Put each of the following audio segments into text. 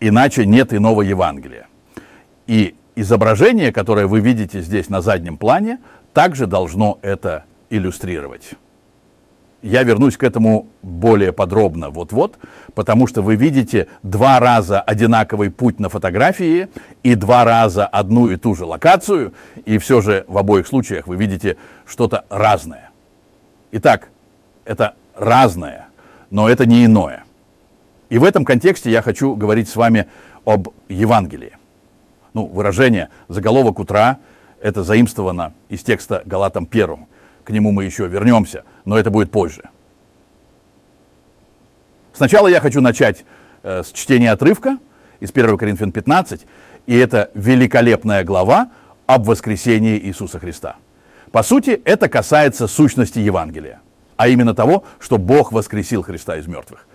иначе нет иного Евангелия. И изображение, которое вы видите здесь на заднем плане, также должно это иллюстрировать. Я вернусь к этому более подробно вот-вот, потому что вы видите два раза одинаковый путь на фотографии и два раза одну и ту же локацию, и все же в обоих случаях вы видите что-то разное. Итак, это разное, но это не иное. И в этом контексте я хочу говорить с вами об Евангелии. Ну, выражение «заголовок утра» — это заимствовано из текста Галатам 1. К нему мы еще вернемся, но это будет позже. Сначала я хочу начать э, с чтения отрывка из 1 Коринфян 15, и это великолепная глава об воскресении Иисуса Христа. По сути, это касается сущности Евангелия, а именно того, что Бог воскресил Христа из мертвых.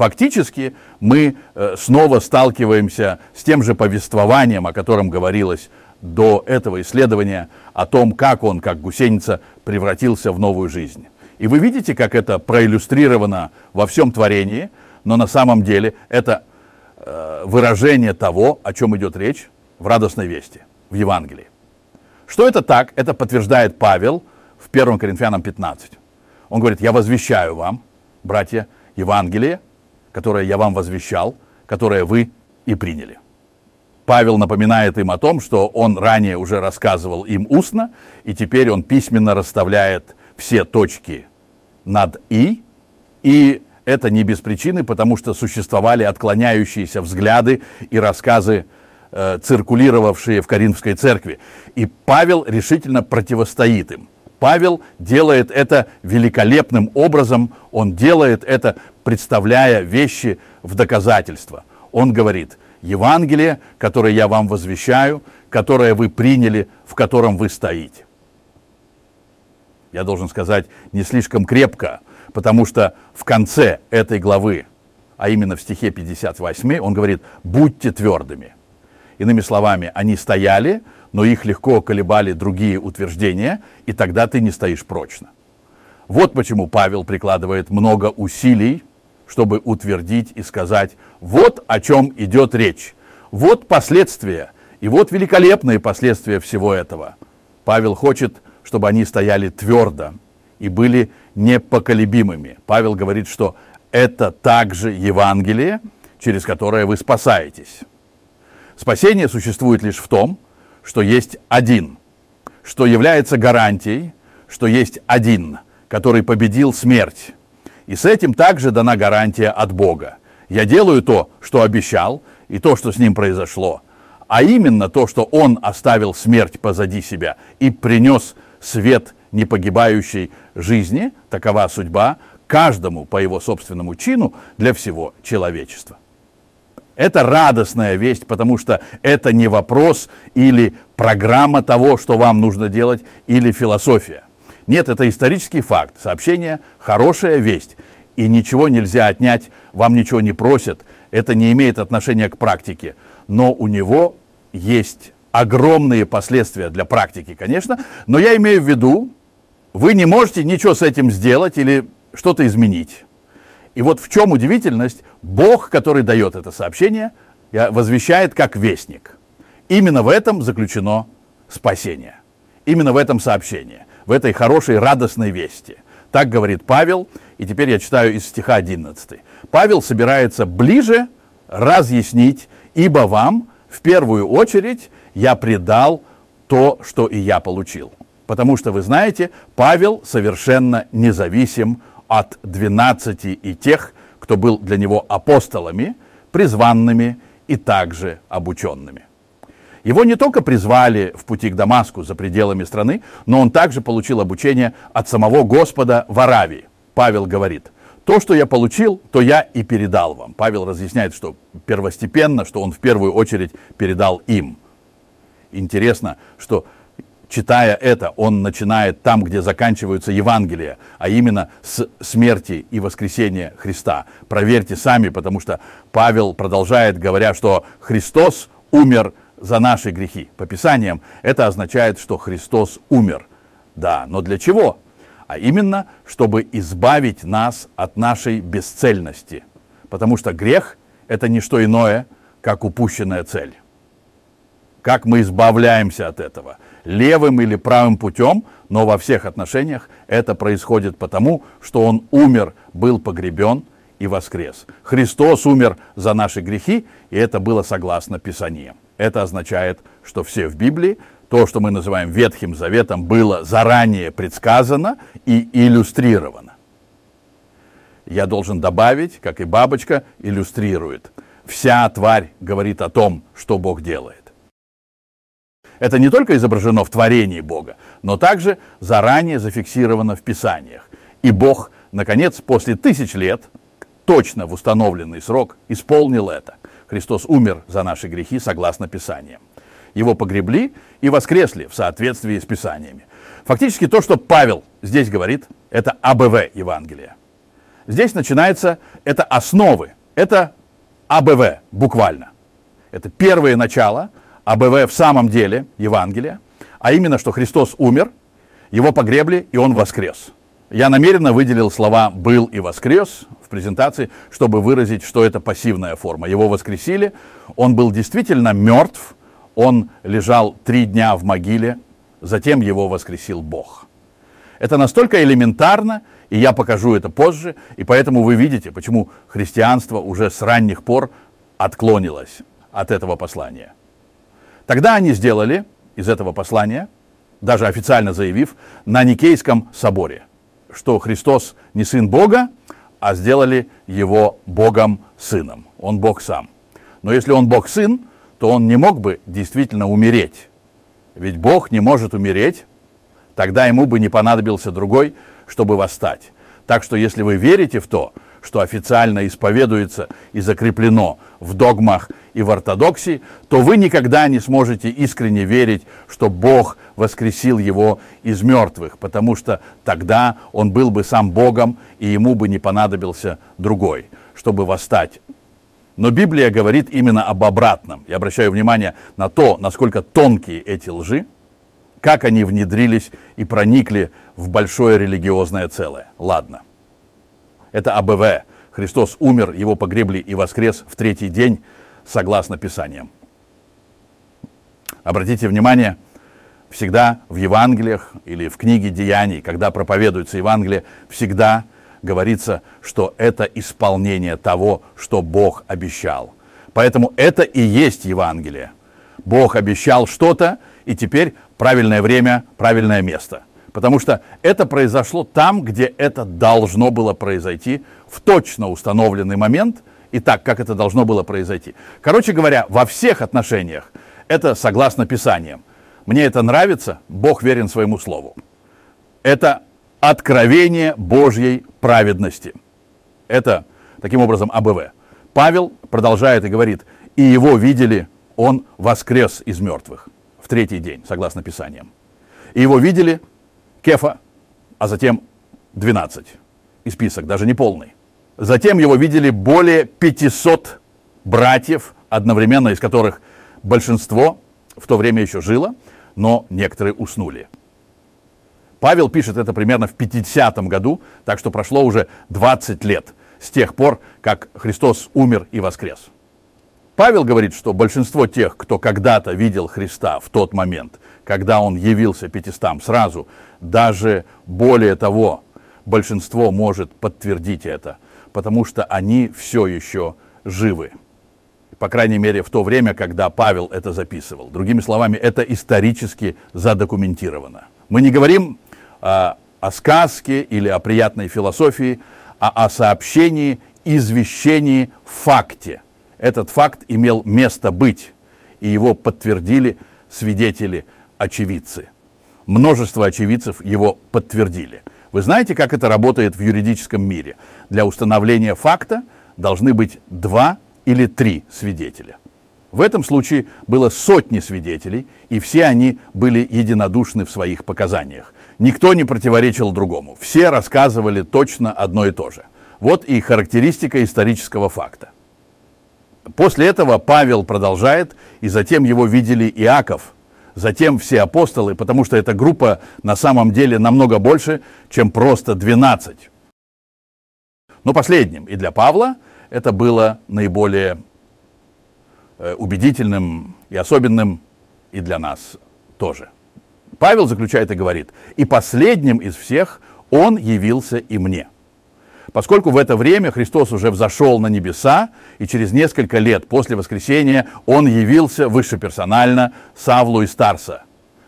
Фактически мы э, снова сталкиваемся с тем же повествованием, о котором говорилось до этого исследования о том, как он, как гусеница, превратился в новую жизнь. И вы видите, как это проиллюстрировано во всем творении, но на самом деле это э, выражение того, о чем идет речь в радостной вести, в Евангелии. Что это так? Это подтверждает Павел в 1 Коринфянам 15. Он говорит, я возвещаю вам, братья, Евангелие, которое я вам возвещал, которое вы и приняли. Павел напоминает им о том, что он ранее уже рассказывал им устно, и теперь он письменно расставляет все точки над «и», и это не без причины, потому что существовали отклоняющиеся взгляды и рассказы, э, циркулировавшие в Коринфской церкви. И Павел решительно противостоит им. Павел делает это великолепным образом, он делает это, представляя вещи в доказательство. Он говорит – Евангелие, которое я вам возвещаю, которое вы приняли, в котором вы стоите. Я должен сказать, не слишком крепко, потому что в конце этой главы, а именно в стихе 58, он говорит, будьте твердыми. Иными словами, они стояли, но их легко колебали другие утверждения, и тогда ты не стоишь прочно. Вот почему Павел прикладывает много усилий чтобы утвердить и сказать, вот о чем идет речь, вот последствия, и вот великолепные последствия всего этого. Павел хочет, чтобы они стояли твердо и были непоколебимыми. Павел говорит, что это также Евангелие, через которое вы спасаетесь. Спасение существует лишь в том, что есть один, что является гарантией, что есть один, который победил смерть, и с этим также дана гарантия от Бога. Я делаю то, что обещал, и то, что с ним произошло. А именно то, что он оставил смерть позади себя и принес свет непогибающей жизни, такова судьба, каждому по его собственному чину для всего человечества. Это радостная весть, потому что это не вопрос или программа того, что вам нужно делать, или философия. Нет, это исторический факт. Сообщение – хорошая весть. И ничего нельзя отнять, вам ничего не просят. Это не имеет отношения к практике. Но у него есть огромные последствия для практики, конечно. Но я имею в виду, вы не можете ничего с этим сделать или что-то изменить. И вот в чем удивительность, Бог, который дает это сообщение, возвещает как вестник. Именно в этом заключено спасение. Именно в этом сообщении в этой хорошей радостной вести. Так говорит Павел, и теперь я читаю из стиха 11. Павел собирается ближе разъяснить, ибо вам в первую очередь я предал то, что и я получил. Потому что, вы знаете, Павел совершенно независим от 12 и тех, кто был для него апостолами, призванными и также обученными. Его не только призвали в пути к Дамаску за пределами страны, но он также получил обучение от самого Господа в Аравии. Павел говорит, то, что я получил, то я и передал вам. Павел разъясняет, что первостепенно, что он в первую очередь передал им. Интересно, что читая это, он начинает там, где заканчиваются Евангелия, а именно с смерти и воскресения Христа. Проверьте сами, потому что Павел продолжает, говоря, что Христос умер за наши грехи. По Писаниям это означает, что Христос умер. Да, но для чего? А именно, чтобы избавить нас от нашей бесцельности. Потому что грех – это не что иное, как упущенная цель. Как мы избавляемся от этого? Левым или правым путем, но во всех отношениях это происходит потому, что Он умер, был погребен и воскрес. Христос умер за наши грехи, и это было согласно Писаниям. Это означает, что все в Библии, то, что мы называем Ветхим Заветом, было заранее предсказано и иллюстрировано. Я должен добавить, как и бабочка иллюстрирует. Вся тварь говорит о том, что Бог делает. Это не только изображено в творении Бога, но также заранее зафиксировано в Писаниях. И Бог, наконец, после тысяч лет, точно в установленный срок, исполнил это. Христос умер за наши грехи согласно Писаниям. Его погребли и воскресли в соответствии с Писаниями. Фактически то, что Павел здесь говорит, это АБВ Евангелия. Здесь начинается, это основы, это АБВ буквально. Это первое начало – АБВ в самом деле Евангелие, а именно, что Христос умер, его погребли, и он воскрес. Я намеренно выделил слова «был» и «воскрес» в презентации, чтобы выразить, что это пассивная форма. Его воскресили, он был действительно мертв, он лежал три дня в могиле, затем его воскресил Бог. Это настолько элементарно, и я покажу это позже, и поэтому вы видите, почему христианство уже с ранних пор отклонилось от этого послания. Тогда они сделали из этого послания, даже официально заявив, на Никейском соборе, что Христос не сын Бога, а сделали его Богом сыном. Он Бог сам. Но если он Бог сын, то он не мог бы действительно умереть. Ведь Бог не может умереть, тогда ему бы не понадобился другой, чтобы восстать. Так что если вы верите в то, что официально исповедуется и закреплено в догмах и в ортодоксии, то вы никогда не сможете искренне верить, что Бог воскресил его из мертвых, потому что тогда он был бы сам Богом, и ему бы не понадобился другой, чтобы восстать. Но Библия говорит именно об обратном. Я обращаю внимание на то, насколько тонкие эти лжи, как они внедрились и проникли в большое религиозное целое. Ладно. Это АБВ. Христос умер, его погребли и воскрес в третий день, согласно Писаниям. Обратите внимание, всегда в Евангелиях или в книге Деяний, когда проповедуется Евангелие, всегда говорится, что это исполнение того, что Бог обещал. Поэтому это и есть Евангелие. Бог обещал что-то, и теперь правильное время, правильное место. Потому что это произошло там, где это должно было произойти в точно установленный момент и так, как это должно было произойти. Короче говоря, во всех отношениях это согласно Писаниям. Мне это нравится, Бог верен своему слову. Это откровение Божьей праведности. Это, таким образом, АБВ. Павел продолжает и говорит, и его видели, он воскрес из мертвых в третий день, согласно Писаниям. И его видели Кефа, а затем 12. И список даже не полный. Затем его видели более 500 братьев, одновременно из которых большинство в то время еще жило, но некоторые уснули. Павел пишет это примерно в 50 году, так что прошло уже 20 лет с тех пор, как Христос умер и воскрес. Павел говорит, что большинство тех, кто когда-то видел Христа в тот момент, когда он явился пятистам сразу, даже более того, большинство может подтвердить это, потому что они все еще живы. По крайней мере, в то время, когда Павел это записывал. Другими словами, это исторически задокументировано. Мы не говорим а, о сказке или о приятной философии, а о сообщении, извещении факте. Этот факт имел место быть, и его подтвердили свидетели очевидцы. Множество очевидцев его подтвердили. Вы знаете, как это работает в юридическом мире? Для установления факта должны быть два или три свидетеля. В этом случае было сотни свидетелей, и все они были единодушны в своих показаниях. Никто не противоречил другому. Все рассказывали точно одно и то же. Вот и характеристика исторического факта. После этого Павел продолжает, и затем его видели Иаков, затем все апостолы, потому что эта группа на самом деле намного больше, чем просто 12. Но последним и для Павла это было наиболее э, убедительным и особенным и для нас тоже. Павел заключает и говорит, и последним из всех он явился и мне. Поскольку в это время Христос уже взошел на небеса, и через несколько лет после воскресения он явился высшеперсонально Савлу и Старса,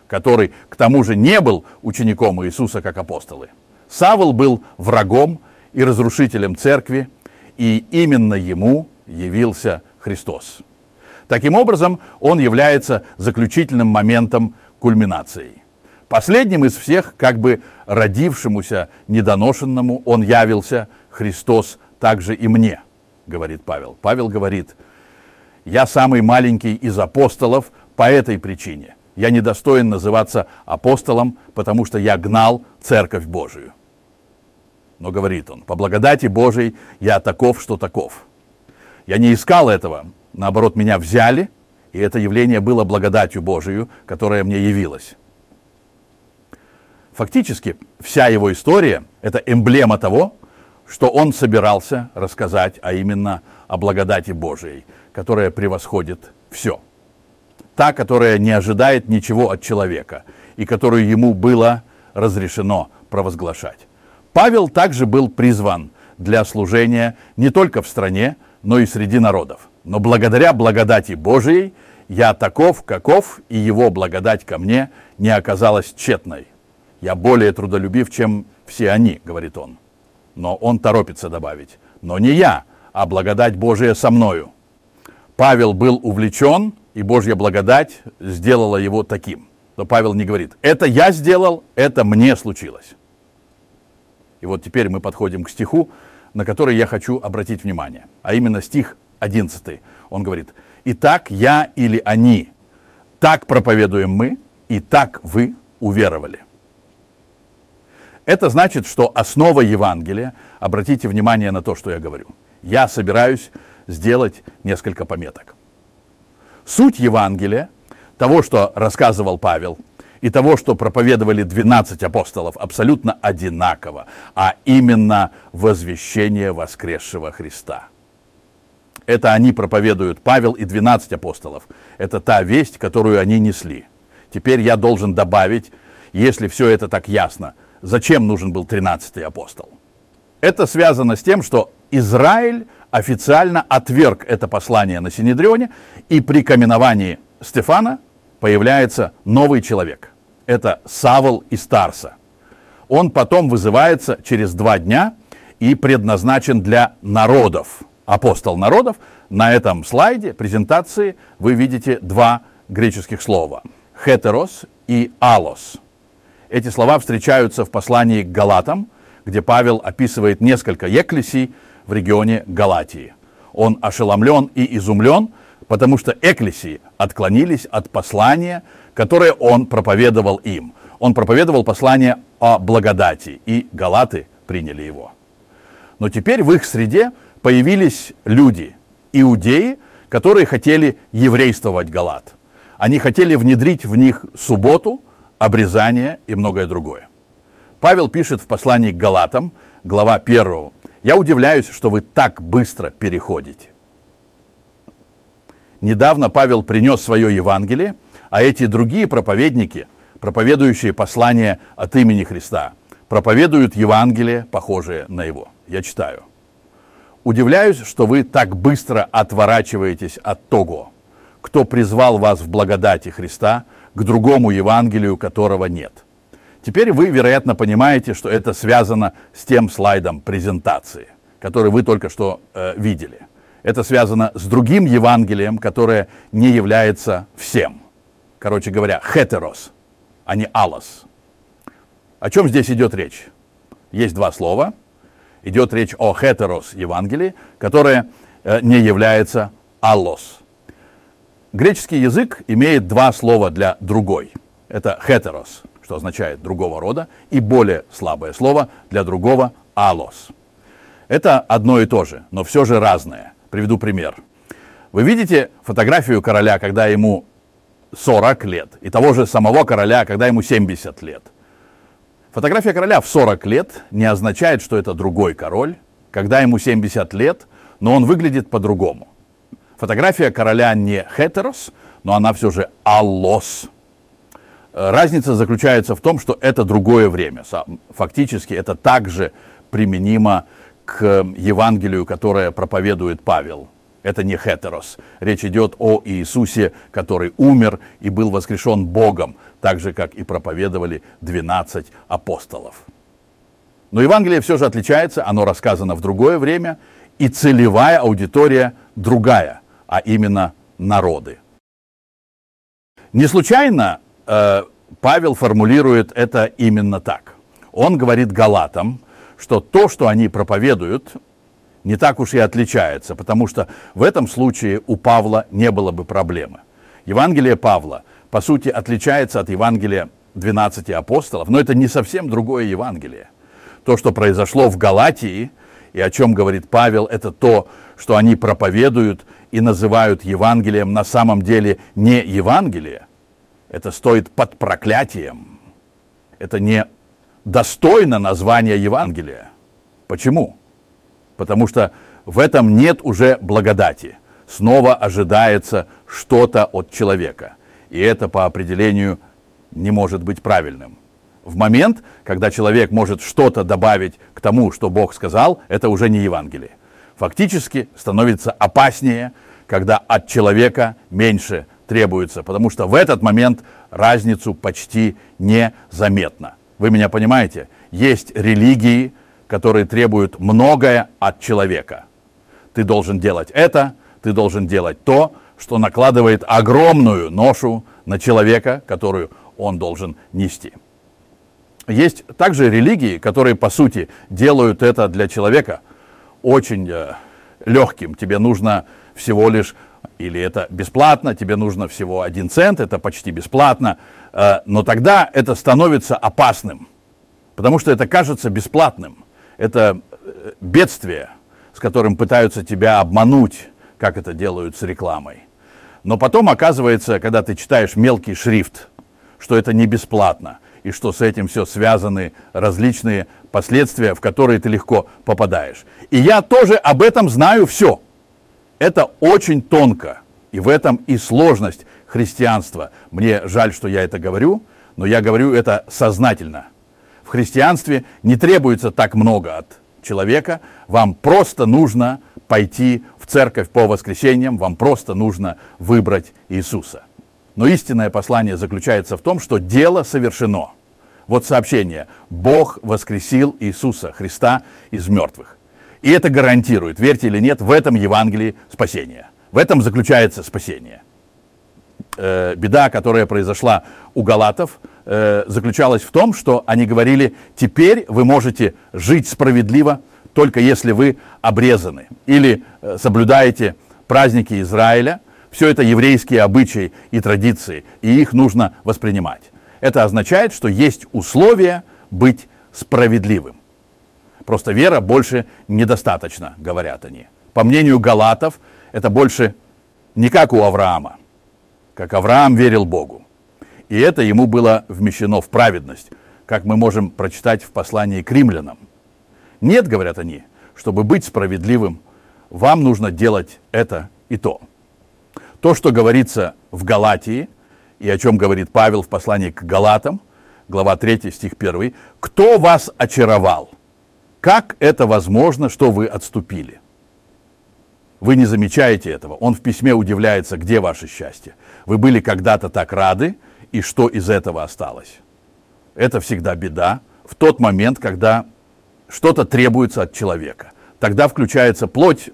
который к тому же не был учеником Иисуса как апостолы. Савл был врагом и разрушителем церкви, и именно ему явился Христос. Таким образом, он является заключительным моментом кульминацией. Последним из всех, как бы родившемуся недоношенному, он явился Христос также и мне, говорит Павел. Павел говорит, я самый маленький из апостолов по этой причине. Я недостоин называться апостолом, потому что я гнал церковь Божию. Но говорит он, по благодати Божией я таков, что таков. Я не искал этого, наоборот, меня взяли, и это явление было благодатью Божию, которая мне явилась. Фактически, вся его история – это эмблема того, что он собирался рассказать, а именно о благодати Божией, которая превосходит все. Та, которая не ожидает ничего от человека и которую ему было разрешено провозглашать. Павел также был призван для служения не только в стране, но и среди народов. Но благодаря благодати Божией я таков, каков, и его благодать ко мне не оказалась тщетной. Я более трудолюбив, чем все они, говорит он. Но он торопится добавить, но не я, а благодать Божия со мною. Павел был увлечен, и Божья благодать сделала его таким. Но Павел не говорит, это я сделал, это мне случилось. И вот теперь мы подходим к стиху, на который я хочу обратить внимание, а именно стих 11. Он говорит, «Итак, я или они, так проповедуем мы, и так вы уверовали». Это значит, что основа Евангелия, обратите внимание на то, что я говорю, я собираюсь сделать несколько пометок. Суть Евангелия, того, что рассказывал Павел, и того, что проповедовали 12 апостолов, абсолютно одинаково, а именно возвещение воскресшего Христа. Это они проповедуют, Павел и 12 апостолов. Это та весть, которую они несли. Теперь я должен добавить, если все это так ясно, зачем нужен был 13 апостол. Это связано с тем, что Израиль официально отверг это послание на Синедрионе, и при каменовании Стефана появляется новый человек это Савол из Тарса. Он потом вызывается через два дня и предназначен для народов. Апостол народов. На этом слайде презентации вы видите два греческих слова. Хетерос и алос. Эти слова встречаются в послании к Галатам, где Павел описывает несколько еклесий в регионе Галатии. Он ошеломлен и изумлен, потому что эклесии отклонились от послания, которое он проповедовал им. Он проповедовал послание о благодати, и галаты приняли его. Но теперь в их среде появились люди, иудеи, которые хотели еврействовать галат. Они хотели внедрить в них субботу, обрезание и многое другое. Павел пишет в послании к Галатам, глава 1. «Я удивляюсь, что вы так быстро переходите». Недавно Павел принес свое Евангелие, а эти другие проповедники, проповедующие послание от имени Христа, проповедуют Евангелие, похожее на его. Я читаю. Удивляюсь, что вы так быстро отворачиваетесь от того, кто призвал вас в благодати Христа к другому Евангелию, которого нет. Теперь вы, вероятно, понимаете, что это связано с тем слайдом презентации, который вы только что э, видели. Это связано с другим Евангелием, которое не является всем короче говоря, хетерос, а не алос. О чем здесь идет речь? Есть два слова. Идет речь о хетерос Евангелии, которое э, не является аллос. Греческий язык имеет два слова для другой. Это хетерос, что означает другого рода, и более слабое слово для другого алос. Это одно и то же, но все же разное. Приведу пример. Вы видите фотографию короля, когда ему 40 лет, и того же самого короля, когда ему 70 лет. Фотография короля в 40 лет не означает, что это другой король, когда ему 70 лет, но он выглядит по-другому. Фотография короля не хетерос, но она все же аллос. Разница заключается в том, что это другое время. Фактически это также применимо к Евангелию, которое проповедует Павел. Это не хетерос. Речь идет о Иисусе, который умер и был воскрешен Богом, так же, как и проповедовали 12 апостолов. Но Евангелие все же отличается, оно рассказано в другое время, и целевая аудитория другая, а именно народы. Не случайно э, Павел формулирует это именно так. Он говорит галатам, что то, что они проповедуют, не так уж и отличается, потому что в этом случае у Павла не было бы проблемы. Евангелие Павла, по сути, отличается от Евангелия 12 апостолов, но это не совсем другое Евангелие. То, что произошло в Галатии, и о чем говорит Павел, это то, что они проповедуют и называют Евангелием на самом деле не Евангелие. Это стоит под проклятием. Это не достойно названия Евангелия. Почему? Потому что в этом нет уже благодати. Снова ожидается что-то от человека. И это по определению не может быть правильным. В момент, когда человек может что-то добавить к тому, что Бог сказал, это уже не Евангелие. Фактически становится опаснее, когда от человека меньше требуется, потому что в этот момент разницу почти незаметно. Вы меня понимаете? Есть религии, которые требуют многое от человека. Ты должен делать это, ты должен делать то, что накладывает огромную ношу на человека, которую он должен нести. Есть также религии, которые, по сути, делают это для человека очень э, легким. Тебе нужно всего лишь, или это бесплатно, тебе нужно всего один цент, это почти бесплатно, э, но тогда это становится опасным, потому что это кажется бесплатным. Это э, бедствие, с которым пытаются тебя обмануть, как это делают с рекламой. Но потом оказывается, когда ты читаешь мелкий шрифт, что это не бесплатно, и что с этим все связаны различные последствия, в которые ты легко попадаешь. И я тоже об этом знаю все. Это очень тонко, и в этом и сложность христианства. Мне жаль, что я это говорю, но я говорю это сознательно. В христианстве не требуется так много от человека, вам просто нужно пойти в церковь по воскресеньям, вам просто нужно выбрать Иисуса. Но истинное послание заключается в том, что дело совершено. Вот сообщение. Бог воскресил Иисуса Христа из мертвых. И это гарантирует, верьте или нет, в этом Евангелии спасение. В этом заключается спасение. Э, беда, которая произошла у галатов, э, заключалась в том, что они говорили, теперь вы можете жить справедливо, только если вы обрезаны или э, соблюдаете праздники Израиля – все это еврейские обычаи и традиции, и их нужно воспринимать. Это означает, что есть условия быть справедливым. Просто вера больше недостаточно, говорят они. По мнению галатов, это больше не как у Авраама, как Авраам верил Богу. И это ему было вмещено в праведность, как мы можем прочитать в послании к римлянам. Нет, говорят они, чтобы быть справедливым, вам нужно делать это и то. То, что говорится в Галатии, и о чем говорит Павел в послании к Галатам, глава 3, стих 1, «Кто вас очаровал? Как это возможно, что вы отступили?» Вы не замечаете этого. Он в письме удивляется, где ваше счастье. Вы были когда-то так рады, и что из этого осталось? Это всегда беда в тот момент, когда что-то требуется от человека. Тогда включается плоть.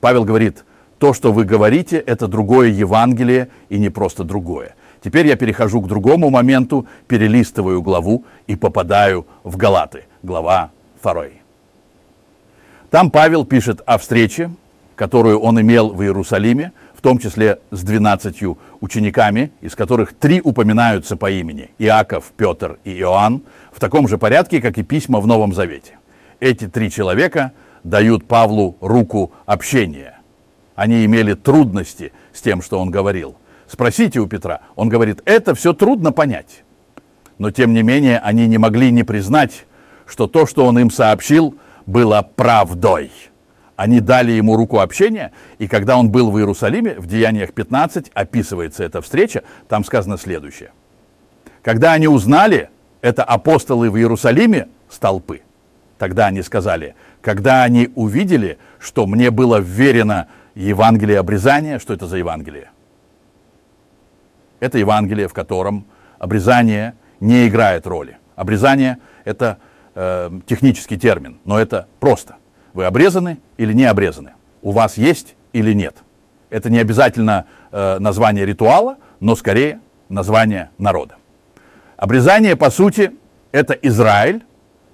Павел говорит, то, что вы говорите, это другое Евангелие и не просто другое. Теперь я перехожу к другому моменту, перелистываю главу и попадаю в Галаты, глава 2. Там Павел пишет о встрече, которую он имел в Иерусалиме, в том числе с 12 учениками, из которых три упоминаются по имени – Иаков, Петр и Иоанн, в таком же порядке, как и письма в Новом Завете. Эти три человека дают Павлу руку общения – они имели трудности с тем, что он говорил. Спросите у Петра. Он говорит, это все трудно понять. Но тем не менее они не могли не признать, что то, что он им сообщил, было правдой. Они дали ему руку общения, и когда он был в Иерусалиме, в Деяниях 15 описывается эта встреча, там сказано следующее. Когда они узнали, это апостолы в Иерусалиме с толпы, тогда они сказали, когда они увидели, что мне было вверено Евангелие обрезания, что это за Евангелие? Это Евангелие, в котором обрезание не играет роли. Обрезание – это э, технический термин, но это просто. Вы обрезаны или не обрезаны? У вас есть или нет? Это не обязательно э, название ритуала, но скорее название народа. Обрезание, по сути, это Израиль,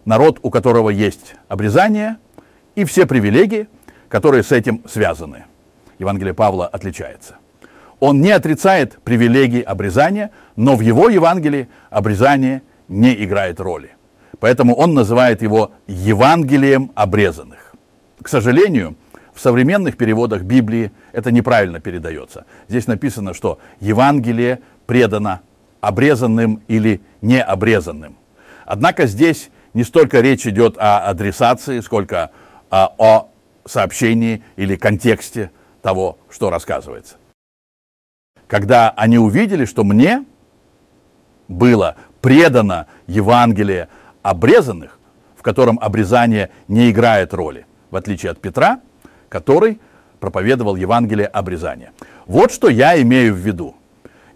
народ, у которого есть обрезание и все привилегии, которые с этим связаны. Евангелие Павла отличается. Он не отрицает привилегии обрезания, но в его Евангелии обрезание не играет роли. Поэтому он называет его Евангелием обрезанных. К сожалению, в современных переводах Библии это неправильно передается. Здесь написано, что Евангелие предано обрезанным или необрезанным. Однако здесь не столько речь идет о адресации, сколько а, о сообщении или контексте того, что рассказывается. Когда они увидели, что мне было предано Евангелие обрезанных, в котором обрезание не играет роли, в отличие от Петра, который проповедовал Евангелие обрезания. Вот что я имею в виду.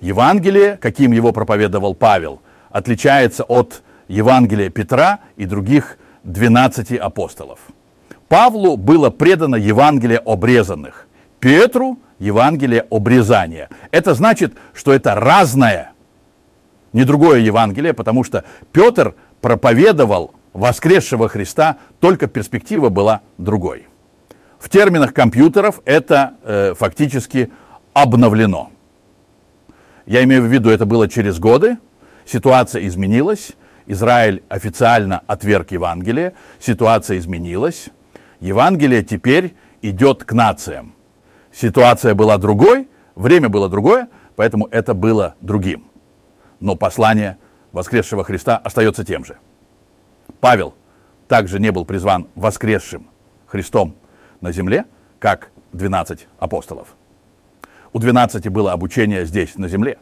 Евангелие, каким его проповедовал Павел, отличается от Евангелия Петра и других 12 апостолов. Павлу было предано Евангелие обрезанных, Петру Евангелие обрезания. Это значит, что это разное, не другое Евангелие, потому что Петр проповедовал воскресшего Христа, только перспектива была другой. В терминах компьютеров это э, фактически обновлено. Я имею в виду, это было через годы, ситуация изменилась, Израиль официально отверг Евангелие, ситуация изменилась, Евангелие теперь идет к нациям. Ситуация была другой, время было другое, поэтому это было другим. Но послание воскресшего Христа остается тем же. Павел также не был призван воскресшим Христом на земле, как 12 апостолов. У 12 было обучение здесь, на земле.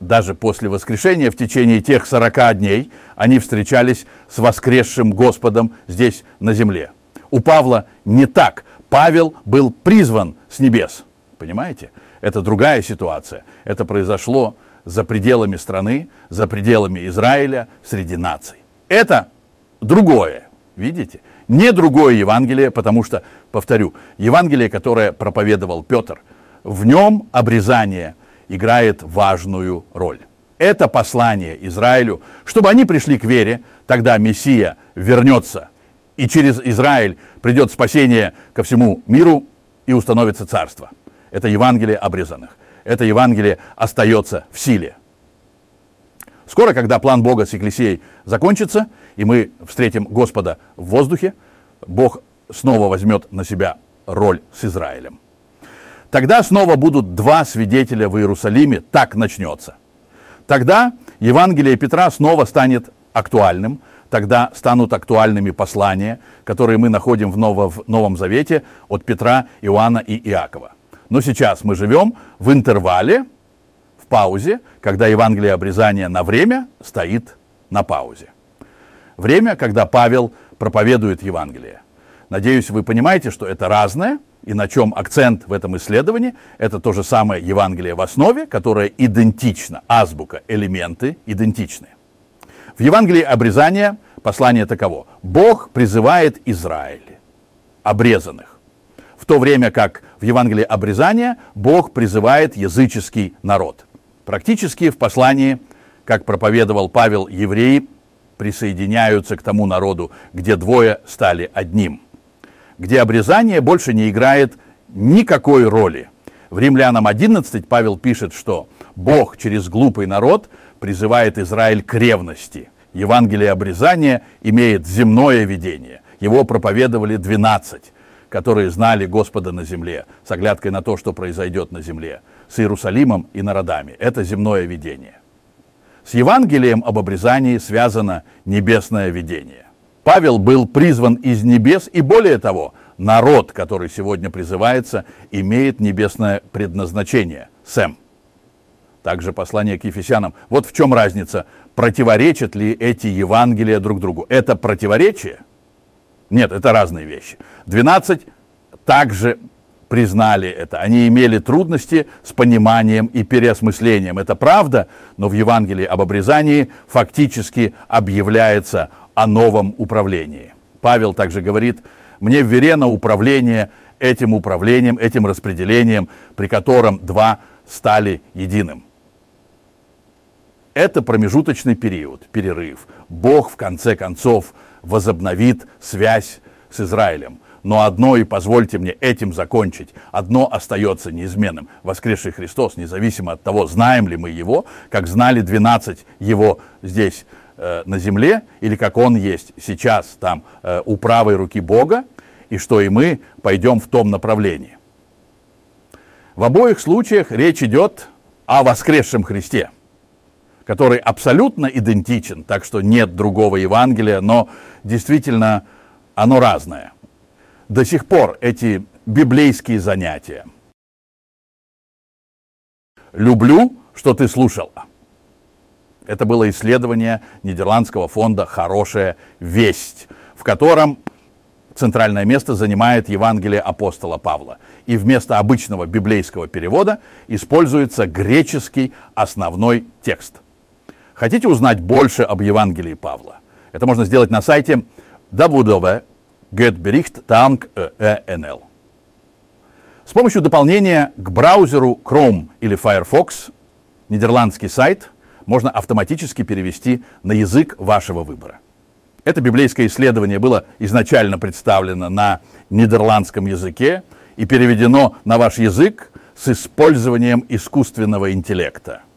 Даже после воскрешения в течение тех 40 дней они встречались с воскресшим Господом здесь, на земле. У Павла не так. Павел был призван с небес. Понимаете? Это другая ситуация. Это произошло за пределами страны, за пределами Израиля, среди наций. Это другое, видите? Не другое Евангелие, потому что, повторю, Евангелие, которое проповедовал Петр, в нем обрезание играет важную роль. Это послание Израилю, чтобы они пришли к вере, тогда Мессия вернется, и через Израиль придет спасение ко всему миру и установится царство. Это Евангелие обрезанных. Это Евангелие остается в силе. Скоро, когда план Бога с Екклесией закончится, и мы встретим Господа в воздухе, Бог снова возьмет на себя роль с Израилем. Тогда снова будут два свидетеля в Иерусалиме, так начнется. Тогда Евангелие Петра снова станет актуальным, тогда станут актуальными послания, которые мы находим в Новом, Завете от Петра, Иоанна и Иакова. Но сейчас мы живем в интервале, в паузе, когда Евангелие обрезания на время стоит на паузе. Время, когда Павел проповедует Евангелие. Надеюсь, вы понимаете, что это разное, и на чем акцент в этом исследовании, это то же самое Евангелие в основе, которое идентично, азбука, элементы идентичны. В Евангелии обрезания послание таково. Бог призывает Израиль, обрезанных. В то время как в Евангелии обрезания Бог призывает языческий народ. Практически в послании, как проповедовал Павел, евреи присоединяются к тому народу, где двое стали одним. Где обрезание больше не играет никакой роли. В Римлянам 11 Павел пишет, что Бог через глупый народ призывает Израиль к ревности. Евангелие обрезания имеет земное видение. Его проповедовали 12, которые знали Господа на земле, с оглядкой на то, что произойдет на земле, с Иерусалимом и народами. Это земное видение. С Евангелием об обрезании связано небесное видение. Павел был призван из небес и более того, народ, который сегодня призывается, имеет небесное предназначение. Сэм. Также послание к Ефесянам. Вот в чем разница. Противоречат ли эти Евангелия друг другу? Это противоречие? Нет, это разные вещи. 12 также признали это. Они имели трудности с пониманием и переосмыслением. Это правда, но в Евангелии об обрезании фактически объявляется о новом управлении. Павел также говорит, мне вверено управление этим управлением, этим распределением, при котором два стали единым. Это промежуточный период, перерыв. Бог в конце концов возобновит связь с Израилем. Но одно, и позвольте мне этим закончить, одно остается неизменным. Воскресший Христос, независимо от того, знаем ли мы Его, как знали 12 Его здесь э, на земле, или как Он есть сейчас там э, у правой руки Бога, и что и мы пойдем в том направлении. В обоих случаях речь идет о воскресшем Христе, который абсолютно идентичен, так что нет другого Евангелия, но действительно оно разное до сих пор эти библейские занятия. Люблю, что ты слушала. Это было исследование Нидерландского фонда «Хорошая весть», в котором центральное место занимает Евангелие апостола Павла. И вместо обычного библейского перевода используется греческий основной текст. Хотите узнать больше об Евангелии Павла? Это можно сделать на сайте www GetBericht Tank ENL. С помощью дополнения к браузеру Chrome или Firefox нидерландский сайт можно автоматически перевести на язык вашего выбора. Это библейское исследование было изначально представлено на нидерландском языке и переведено на ваш язык с использованием искусственного интеллекта –